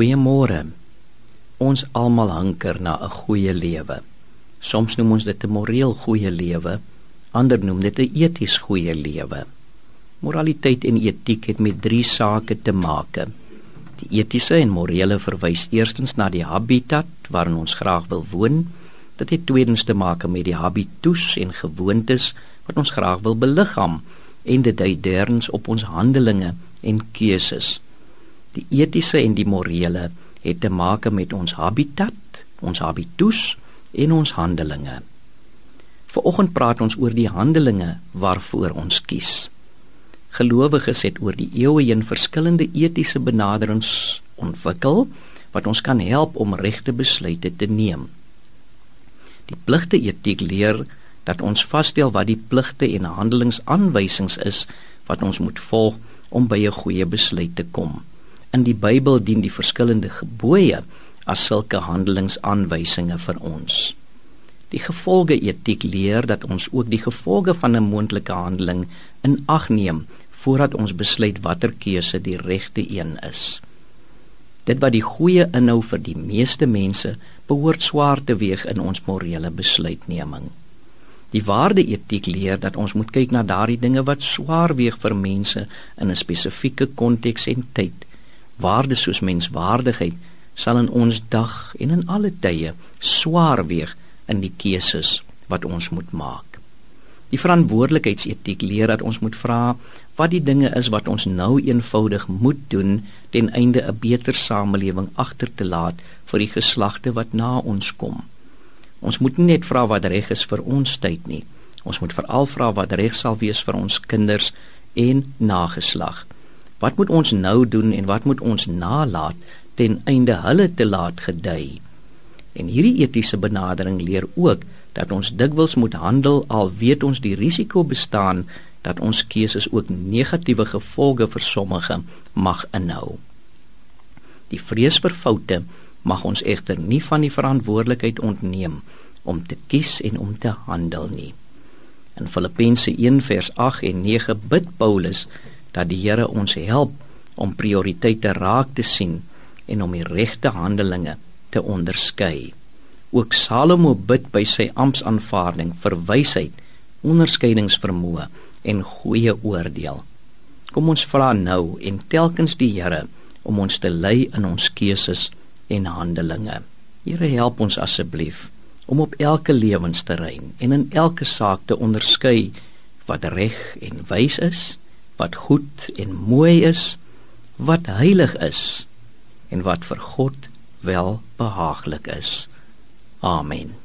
Goeiemôre. Ons almal hanker na 'n goeie lewe. Soms noem ons dit 'n moreel goeie lewe, ander noem dit 'n eties goeie lewe. Moraliteit en etiek het met drie sake te maak. Die etiese en morele verwys eerstens na die habitat waarin ons graag wil woon. Dit het tweedens te maak met die habitus en gewoontes wat ons graag wil beliggaam en dit dui derdens op ons handelinge en keuses. Die etiese en die morele het te maak met ons habitat, ons habitus en ons handelinge. Vanoggend praat ons oor die handelinge waarvoor ons kies. Gelowiges het oor die eeue heen verskillende etiese benaderings ontwikkel wat ons kan help om regte besluite te neem. Die pligte etiek leer dat ons vasstel wat die pligte en handelingsaanwysings is wat ons moet volg om by 'n goeie besluit te kom. In die Bybel dien die verskillende gebooie as sulke handelingsaanwysinge vir ons. Die gevolge etiek leer dat ons ook die gevolge van 'n moontlike handeling in ag neem voordat ons besluit watter keuse die regte een is. Dit wat die goeie inhou vir die meeste mense behoort swaar te weeg in ons morele besluitneming. Die waarde etiek leer dat ons moet kyk na daardie dinge wat swaar weeg vir mense in 'n spesifieke konteks en tyd waarde soos menswaardigheid sal in ons dag en in alle tye swaar weeg in die keuses wat ons moet maak. Die verantwoordelikheidsetiek leer dat ons moet vra wat die dinge is wat ons nou eenvoudig moet doen ten einde 'n beter samelewing agter te laat vir die geslagte wat na ons kom. Ons moet nie net vra wat reg is vir ons tyd nie. Ons moet veral vra wat reg sal wees vir ons kinders en nageslag. Wat moet ons nou doen en wat moet ons nalat ten einde hulle te laat gedei? En hierdie etiese benadering leer ook dat ons dikwels moet handel al weet ons die risiko bestaan dat ons keuses ook negatiewe gevolge vir sommige mag inhou. Die vrees vir foute mag ons egter nie van die verantwoordelikheid ontneem om te kies en om te handel nie. In Filippense 1:8 en 9 bid Paulus dat die Here ons help om prioriteite raak te sien en om die regte handelinge te onderskei. Ook Salomo bid by sy amptsaanvaarding vir wysheid, onderskeidingsvermoë en goeie oordeel. Kom ons vra nou en telkens die Here om ons te lei in ons keuses en handelinge. Here help ons asseblief om op elke lewensterrein en in elke saak te onderskei wat reg en wys is wat goed en mooi is, wat heilig is en wat vir God wel behaaglik is. Amen.